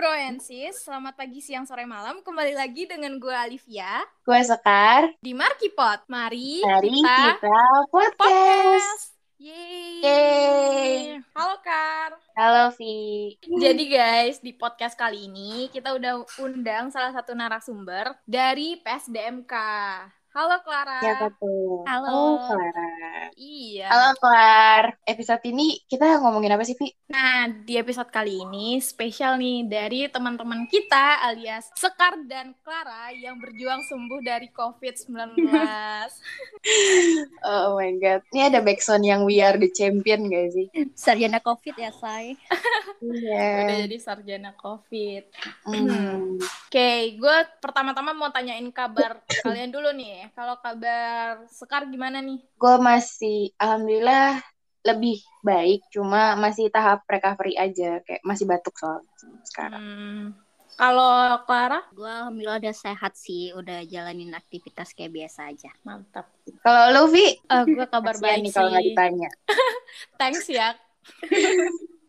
Broensis, selamat pagi, siang, sore, malam. Kembali lagi dengan gue Alivia Gue Sekar. di Markipot. Mari, Hari kita, kita podcast. podcast. Yeay. Yeay. Halo Kar. Halo Vi. Jadi guys, di podcast kali ini kita udah undang salah satu narasumber dari PSDMK. Halo Clara. Tuh? Halo. Oh, Clara. Iya. Halo Clara. Episode ini kita ngomongin apa sih Vi? Nah, di episode kali ini spesial nih dari teman-teman kita alias Sekar dan Clara yang berjuang sembuh dari COVID-19. Oh my god. Ini ada backsound yang We Are The Champion gak sih? sarjana covid ya say Udah Iya. jadi sarjana COVID. Hmm. Oke, gue pertama-tama mau tanyain kabar kalian dulu nih. Kalau kabar Sekar gimana nih? Gue masih, Alhamdulillah lebih baik. Cuma masih tahap recovery aja. Kayak masih batuk soalnya sekarang. Hmm, kalau Clara? gue alhamdulillah udah sehat sih udah jalanin aktivitas kayak biasa aja Mantap. Kalau lu Vi? Eh, gue kabar baik nih kalau nggak sih. ditanya. Thanks ya.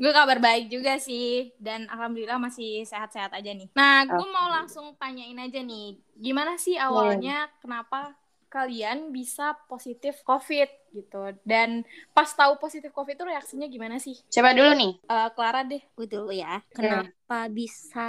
gue kabar baik juga sih dan alhamdulillah masih sehat-sehat aja nih. Nah, gue mau langsung tanyain aja nih, gimana sih awalnya kenapa kalian bisa positif COVID gitu? Dan pas tahu positif COVID itu reaksinya gimana sih? Siapa dulu nih? Eh, Clara deh. gue dulu ya kenapa bisa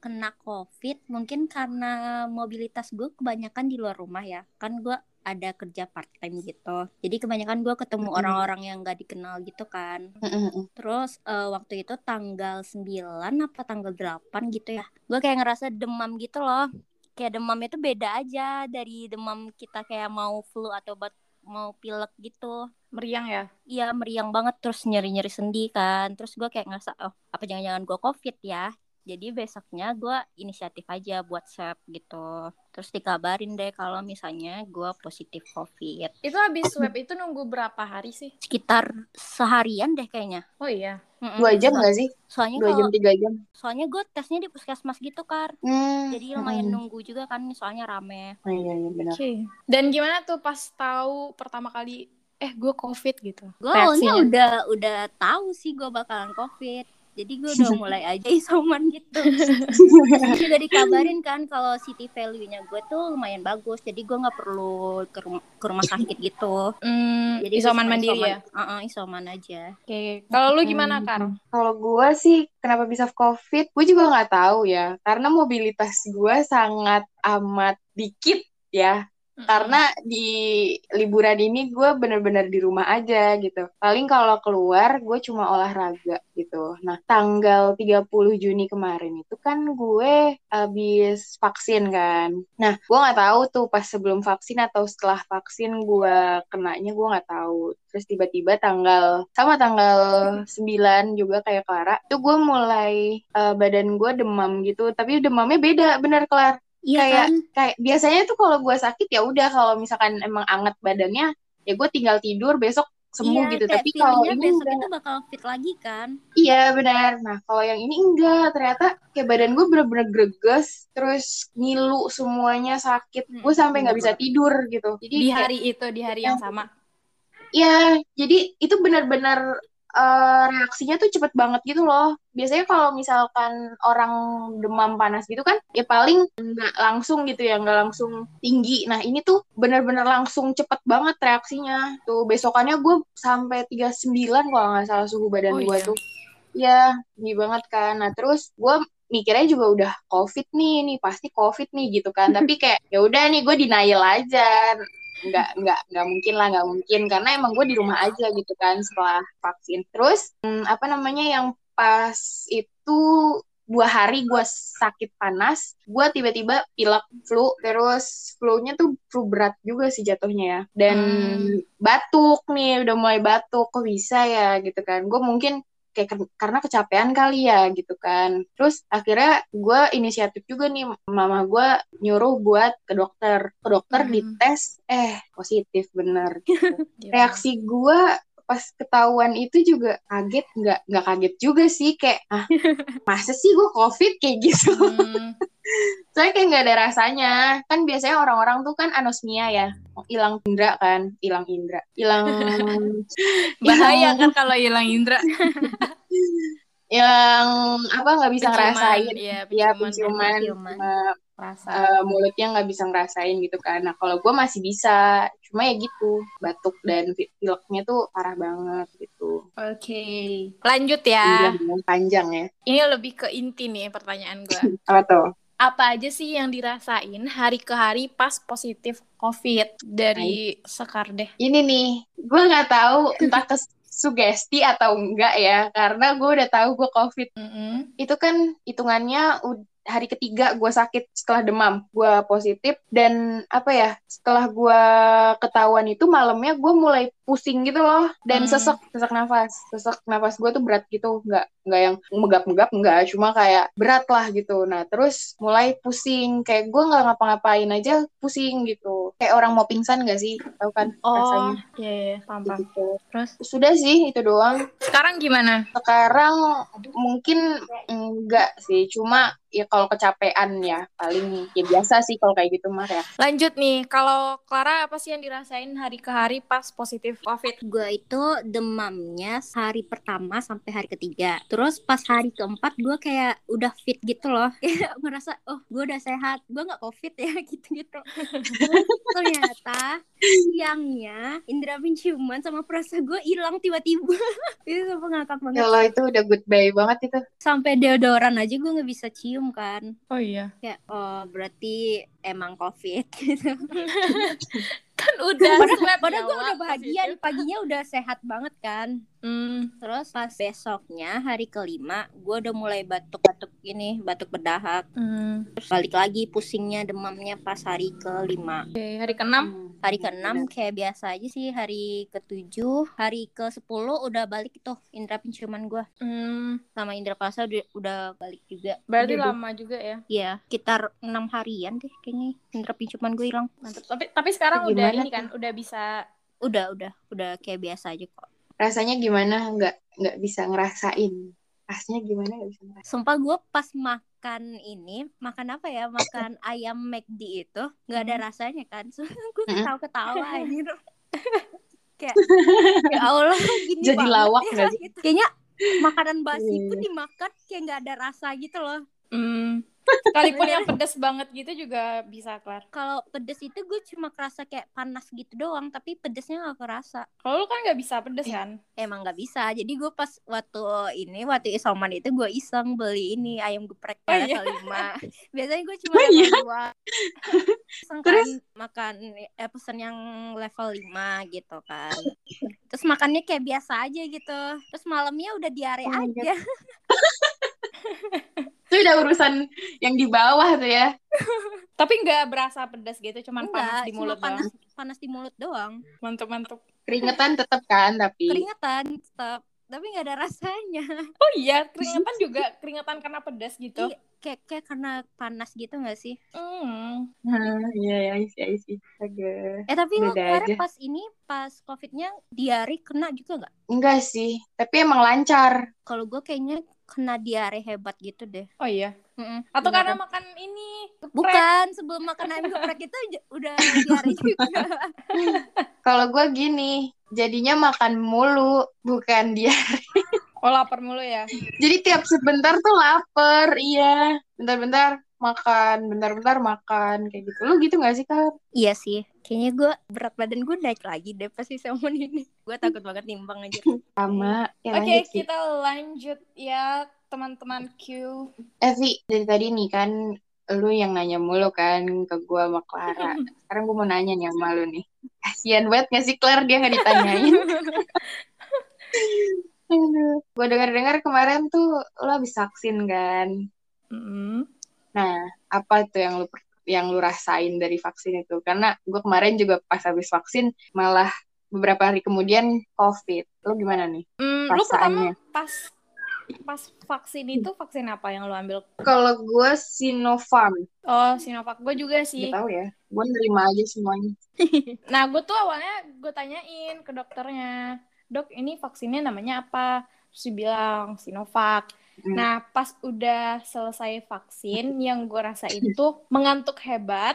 kena covid mungkin karena mobilitas gue kebanyakan di luar rumah ya kan gue ada kerja part time gitu jadi kebanyakan gue ketemu Mm-mm. orang-orang yang gak dikenal gitu kan Mm-mm. Terus eh, waktu itu tanggal 9 apa tanggal 8 gitu ya. Gue kayak ngerasa demam gitu loh. Kayak demamnya tuh beda aja dari demam kita kayak mau flu atau bat mau pilek gitu. Meriang ya? Iya meriang banget terus nyeri-nyeri sendi kan. Terus gue kayak ngerasa oh apa jangan-jangan gue covid ya. Jadi besoknya gue inisiatif aja buat swab gitu. Terus dikabarin deh kalau misalnya gue positif covid. Itu habis swab itu nunggu berapa hari sih? Sekitar seharian deh kayaknya. Oh iya. Mm-mm. Dua jam gak sih? Soalnya Dua jam, tiga jam. soalnya gue tesnya di puskesmas gitu kan Hmm. jadi lumayan mm. nunggu juga kan soalnya rame Oh, iya, iya, benar. Oke. Dan gimana tuh pas tahu pertama kali eh gue COVID gitu? gue awalnya udah udah tahu sih gue bakalan covid jadi gue udah mulai aja isoman gitu Terus juga dikabarin kan kalau city value-nya gue tuh lumayan bagus jadi gue nggak perlu ke, rum- ke rumah sakit gitu Hmm, jadi isoman mandiri ya? Heeh, isoman aja Oke. Kalau lu gimana, Hmm. Kar? Kalau gue sih kenapa bisa COVID, gue juga nggak tahu ya. Karena mobilitas gue sangat amat dikit ya. Karena di liburan ini gue bener-bener di rumah aja gitu. Paling kalau keluar gue cuma olahraga gitu. Nah tanggal 30 Juni kemarin itu kan gue habis vaksin kan. Nah gue nggak tahu tuh pas sebelum vaksin atau setelah vaksin gue kenanya gue nggak tahu. Terus tiba-tiba tanggal sama tanggal 9 juga kayak Clara, itu gue mulai eh, badan gue demam gitu. Tapi demamnya beda bener Clara iya Kayak- kan? kayak biasanya tuh kalau gue sakit ya udah kalau misalkan emang anget badannya ya gue tinggal tidur besok sembuh iya, gitu. tapi kalau ini besok enggak. itu bakal fit lagi kan? Iya benar. Nah kalau yang ini enggak. Ternyata kayak badan gue bener-bener greges terus ngilu semuanya sakit. Hmm, gue sampai nggak bisa tidur gitu. Jadi Di kayak- hari itu, di hari yang sama. Iya, jadi itu benar-benar eh, reaksinya tuh cepet banget gitu loh. Biasanya kalau misalkan orang demam panas gitu kan, ya paling nggak langsung gitu ya, nggak langsung tinggi. Nah ini tuh benar-benar langsung cepet banget reaksinya. Tuh besokannya gue sampai 39 kalau nggak salah suhu badan Oh, gue iya. tuh. Iya, tinggi banget kan. Nah terus gue mikirnya juga udah covid nih, nih pasti covid nih gitu kan. Tapi kayak ya udah nih gue denial aja nggak nggak nggak mungkin lah nggak mungkin. Karena emang gue di rumah aja gitu kan setelah vaksin. Terus hmm, apa namanya yang pas itu dua hari gue sakit panas gue tiba-tiba pilek flu. Terus flu-nya tuh flu berat juga sih jatuhnya ya. Dan Hmm. batuk nih udah mulai batuk kok bisa ya gitu kan. Gue mungkin kayak karena kecapean kali ya gitu kan terus akhirnya gue inisiatif juga nih mama gue nyuruh buat ke dokter ke dokter Hmm. dites eh positif bener Gila. reaksi gue pas ketahuan itu juga kaget nggak nggak kaget juga sih kayak ah masa sih gue covid? kayak gitu. Hmm, soalnya kayak nggak ada rasanya. Kan biasanya orang-orang tuh kan anosmia ya. Hilang indra kan hilang indra hilang bahaya kan kalau hilang indra. Yang apa nggak bisa Penciuman, ngerasain iya, ya penciuman, penciuman Rasa. eh, mulutnya nggak bisa ngerasain gitu kan nah kalau gue masih bisa cuma ya gitu batuk dan pi- pileknya tuh parah banget gitu Oke. Lanjut ya. Panjang, panjang ya Ini lebih ke inti nih pertanyaan gue. apa tuh Apa aja sih yang dirasain hari ke hari pas positif COVID dari Sekar deh? ini nih gue nggak tahu entah ke sugesti atau enggak ya karena gue udah tahu gue covid Mm-mm. itu kan hitungannya hari ketiga gue sakit setelah demam gue positif dan apa ya setelah gue ketahuan itu malamnya gue mulai pusing gitu loh. Dan Hmm. sesek sesek nafas. Sesek nafas gue tuh berat gitu. Nggak nggak yang megap-megap nggak. Cuma kayak berat lah gitu. Nah terus mulai pusing. Kayak gue nggak ngapa-ngapain aja pusing gitu. Kayak orang mau pingsan gak sih? Tahu kan Oh, rasanya? iya, iya, paham, paham. gitu. Terus? Sudah sih itu doang. Sekarang gimana? sekarang mungkin enggak sih. Cuma ya kalau kecapean ya paling ya biasa sih kalau kayak gitu mah ya. Lanjut nih, kalau Clara apa sih yang dirasain hari ke hari pas positif COVID? Gue itu demamnya hari pertama sampai hari ketiga. Terus pas hari keempat gue kayak udah fit gitu loh. Kayak merasa oh gue udah sehat. Gue nggak covid ya gitu-gitu. Ternyata siangnya indera penciuman sama perasa gue hilang tiba-tiba. itu sampai ngakak banget. kalau itu udah goodbye banget itu Sampai deodoran aja gue nggak bisa cium kan. Oh iya. Kayak oh berarti emang covid gitu. Kan udah swab Padahal gue udah bahagia nih paginya udah sehat banget kan. Hmm. Terus pas besoknya hari kelima gue udah mulai batuk-batuk ini batuk berdahak. Hmm. Terus balik lagi pusingnya demamnya pas hari kelima. Oke, hari keenam. Hari keenam kayak biasa aja sih. Hari ketujuh, hari ke sepuluh udah balik tuh indera penciuman gue Hmm. sama indera perasa udah, udah balik juga. Berarti lama juga ya. Iya, sekitar enam harian deh kayaknya indera penciuman gue hilang. Mantap. Tapi tapi sekarang Gimana udah ini tuh? kan, udah bisa Udah, udah, udah kayak biasa aja kok. Rasanya gimana nggak nggak bisa ngerasain rasanya gimana nggak bisa ngerasain Sumpah gue pas makan ini, makan apa ya? Makan ayam McD itu nggak ada rasanya kan? So, gue Mm-mm. ketawa-ketawa anjir. Kayak ya Allah gini Jadi banget lawak ya, gitu. Kayaknya makanan basi pun iya. dimakan kayak nggak ada rasa gitu loh. Hmm. Sekalipun yang pedas banget gitu juga bisa kelar. Kalau pedes itu gue cuma kerasa kayak panas gitu doang, tapi pedesnya nggak kerasa. Kalau lu kan nggak bisa pedes kan? Emang nggak bisa. Jadi gue pas waktu ini waktu isoman itu gue iseng beli ini ayam geprek Oh, iya? lima. Biasanya gue cuma Oh, iya? dua. Iseng Terus? kan makan eh, pesen yang level 5 gitu kan. Terus makannya kayak biasa aja gitu. Terus malamnya udah diare Oh aja. itu udah urusan yang di bawah tuh ya Tapi nggak berasa pedas gitu, cuman Enggak, panas di cuma mulut panas doang. panas di mulut doang. Mantap mantap. keringetan tetap kan tapi Keringetan tetap tapi nggak ada rasanya. Oh iya, keringetan juga keringetan karena pedas gitu. Iya, kayak kayak karena panas gitu nggak sih? Hmm. Iya ya isi isi agak Eh tapi lo Beda kemarin aja. pas ini pas covidnya diare kena juga nggak? enggak sih tapi emang lancar Kalau gue kayaknya kena diare hebat gitu deh. Oh iya. Mm-mm. Atau Beneran. karena makan ini geprek. Bukan sebelum makan ayam geprek itu udah diare juga. kalau gue gini jadinya makan mulu bukan dia Oh lapar mulu ya. jadi tiap sebentar tuh lapar iya bentar-bentar makan bentar-bentar makan kayak gitu lu gitu gak sih kak iya sih. Kayaknya gue berat badan gue naik lagi deh pas salmon ini. Gue takut banget nimbang aja. sama ya Oke, sih kita lanjut ya teman-teman Q. eh Vi, dari tadi nih kan lu yang nanya mulu kan ke gue sama Clara sekarang gue mau nanya nih sama lu nih kasian banget gak sih Claire dia gak ditanyain gue dengar-dengar kemarin tuh lo habis vaksin kan Mm-mm. Nah, apa itu yang lu yang lu rasain dari vaksin itu? Karena gue kemarin juga pas habis vaksin malah beberapa hari kemudian COVID. Lu gimana nih? Hmm, lu pertama pas pas vaksin itu vaksin apa yang lu ambil? Kalau gue Sinopharm, Oh, Sinovac. Gue juga sih. gak tahu ya. Gue nerima aja semuanya. Nah, gue tuh awalnya gue tanyain ke dokternya, dok ini vaksinnya namanya apa? Terus dia bilang Sinovac. Hmm. Nah, pas udah selesai vaksin, yang gue rasain tuh mengantuk hebat.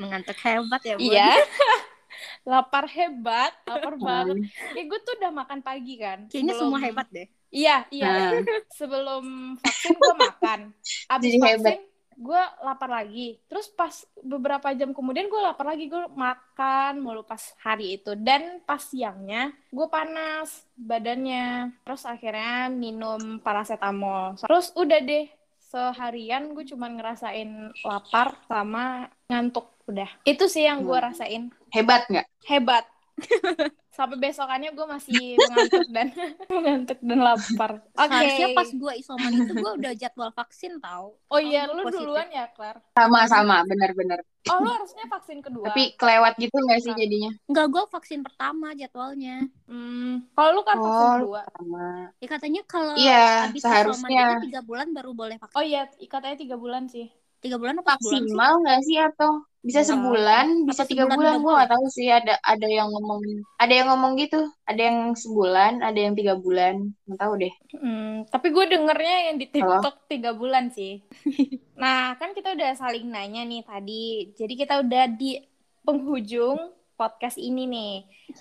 Mengantuk hebat ya, Bun. Iya. lapar hebat, lapar banget. Eh gue tuh udah makan pagi kan. Kayaknya Sebelum- semua hebat deh. Iya, iya. Nah. Sebelum vaksin gue makan. Abis Jadi vaksin hebat. Gue lapar lagi. Terus pas beberapa jam kemudian gue lapar lagi. Gue makan mulu pas hari itu. Dan pas siangnya gue panas badannya. Terus akhirnya minum paracetamol. Terus udah deh seharian gue cuman ngerasain lapar sama ngantuk udah. Itu sih yang gue Hmm. rasain. Hebat nggak? Hebat. Sampai besokannya gue masih mengantuk dan mengantuk dan lapar. Oke. Harusnya pas gue isoman itu gue udah jadwal vaksin tau. Oh iya, Oh, lu positif. duluan ya, Claire? Sama-sama, benar-benar. Oh, lu harusnya vaksin kedua. Tapi kelewat gitu nggak sih jadinya? Enggak, gue vaksin pertama jadwalnya. Hmm, kalau lu kan vaksin Oh, kedua. Sama. Ya katanya kalau Iya, habis seharusnya. isoman itu tiga bulan baru boleh vaksin. Oh iya, katanya tiga bulan sih. Tiga bulan apa sih? Maksimal nggak sih atau bisa sebulan, bisa tiga bulan? Gue nggak tahu sih. Ada ada yang ngomong, ada yang ngomong gitu. Ada yang sebulan, ada yang tiga bulan. Nggak tahu deh. Hmm, tapi gue dengernya yang di Halo? TikTok tiga bulan sih. nah, kan kita udah saling nanya nih tadi. Jadi kita udah di penghujung podcast ini nih.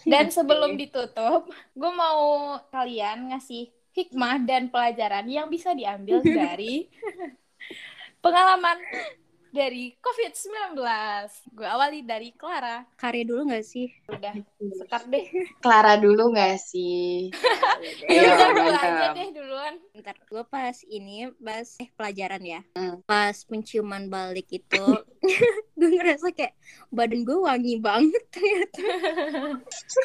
Dan sebelum ditutup, gue mau kalian ngasih hikmah dan pelajaran yang bisa diambil dari pengalaman dari COVID-19. Gue awali dari Clara. Karya dulu gak sih? Udah, start deh. Clara dulu nggak sih? Ya udah gue aja deh duluan. Ntar gue pas ini pas eh pelajaran ya. Hmm. Pas penciuman balik itu gue ngerasa kayak badan gue wangi banget ternyata.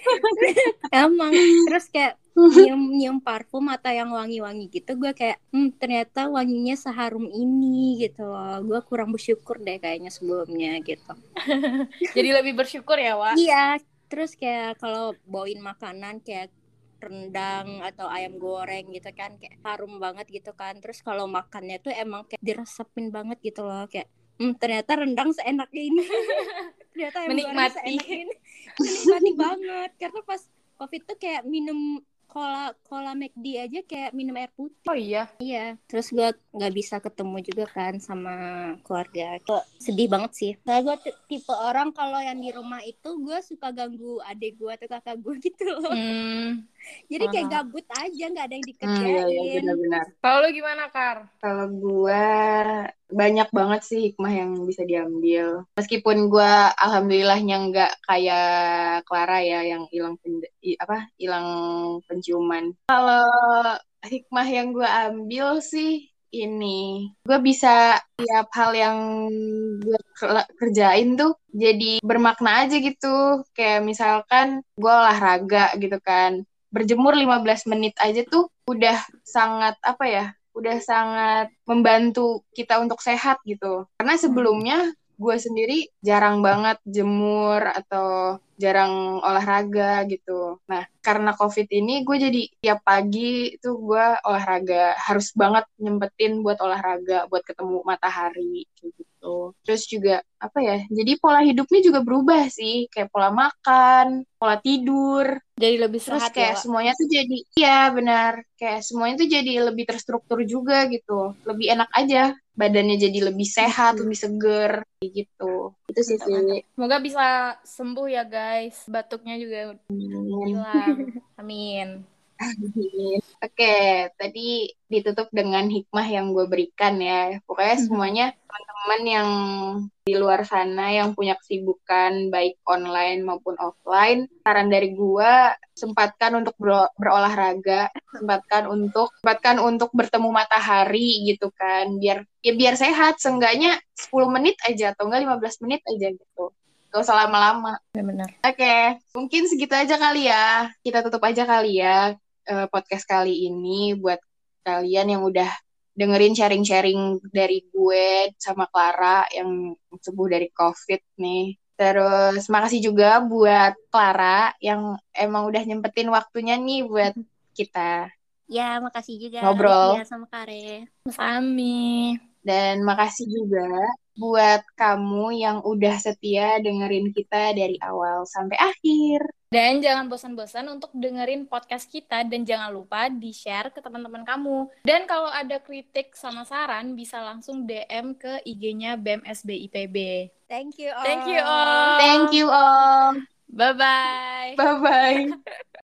Emang terus kayak nyium nyium parfum atau yang wangi-wangi gitu gue kayak hmm, ternyata wanginya seharum ini gitu loh. Gue kurang bersyukur deh kayaknya sebelumnya gitu. Jadi lebih bersyukur ya, Wak. iya. Terus kayak kalau bawain makanan kayak rendang atau ayam goreng gitu kan kayak harum banget gitu kan. Terus kalau makannya tuh emang kayak diresepin banget gitu loh. Kayak hmm, ternyata rendang seenak ini. Ternyata ayam goreng Menikmati. seenak ini. Menikmati banget. Karena pas covid tuh kayak minum cola cola McD aja kayak minum air putih Oh iya. Iya, terus gue nggak bisa ketemu juga kan sama keluarga. Kok sedih banget sih. Nah, gue tipe orang kalau yang di rumah itu gue suka ganggu adik gue atau kakak gue gitu loh. Hmm. Jadi kayak gabut aja, nggak ada yang Hmm, dikerjain. iya, iya, benar-benar. Kalau lu gimana, Kar? Kalau gue banyak banget sih hikmah yang bisa diambil. Meskipun gue alhamdulillahnya nggak kayak Clara ya yang hilang apa hilang penciuman. Kalau hikmah yang gue ambil sih ini. Gue bisa tiap hal yang gue ke- kerjain tuh jadi bermakna aja gitu. Kayak misalkan gue olahraga gitu kan. Berjemur 15 menit aja tuh udah sangat apa ya udah sangat membantu kita untuk sehat gitu. Karena sebelumnya gue sendiri jarang banget jemur atau jarang olahraga gitu. Nah, karena COVID ini gue jadi tiap pagi itu gue olahraga. Harus banget nyempetin buat olahraga, buat ketemu matahari kayak gitu. Terus juga apa ya? Jadi pola hidupnya juga berubah sih, kayak pola makan, pola tidur, Jadi lebih Terus sehat kayak ya, semuanya tuh jadi iya benar kayak semuanya tuh jadi lebih terstruktur juga gitu lebih enak aja badannya jadi lebih sehat lebih seger gitu itu sih sih Semoga bisa sembuh ya, guys. Batuknya juga hilang. Amin. Oke, tadi ditutup dengan hikmah yang gue berikan ya. Pokoknya semuanya teman-teman yang di luar sana yang punya kesibukan baik online maupun offline, saran dari gue sempatkan untuk ber- berolahraga, sempatkan untuk sempatkan untuk bertemu matahari gitu kan, biar ya biar sehat, seenggaknya 10 menit aja atau enggak 15 menit aja gitu. Gak usah lama-lama. Benar. Oke, mungkin segitu aja kali ya. Kita tutup aja kali ya eh, podcast kali ini buat kalian yang udah dengerin sharing-sharing dari gue sama Clara yang sembuh dari COVID nih. Terus makasih juga buat Clara yang emang udah nyempetin waktunya nih buat kita. Ya, makasih juga. Ngobrol. Ya, sama Kare. Mas Ami. Dan makasih juga buat kamu yang udah setia dengerin kita dari awal sampai akhir. Dan jangan bosan-bosan untuk dengerin podcast kita dan jangan lupa di-share ke teman-teman kamu. Dan kalau ada kritik sama saran bisa langsung DM ke IG-nya BEM SBIPB. Thank you all. Thank you all. Thank you all. Bye bye. Bye bye.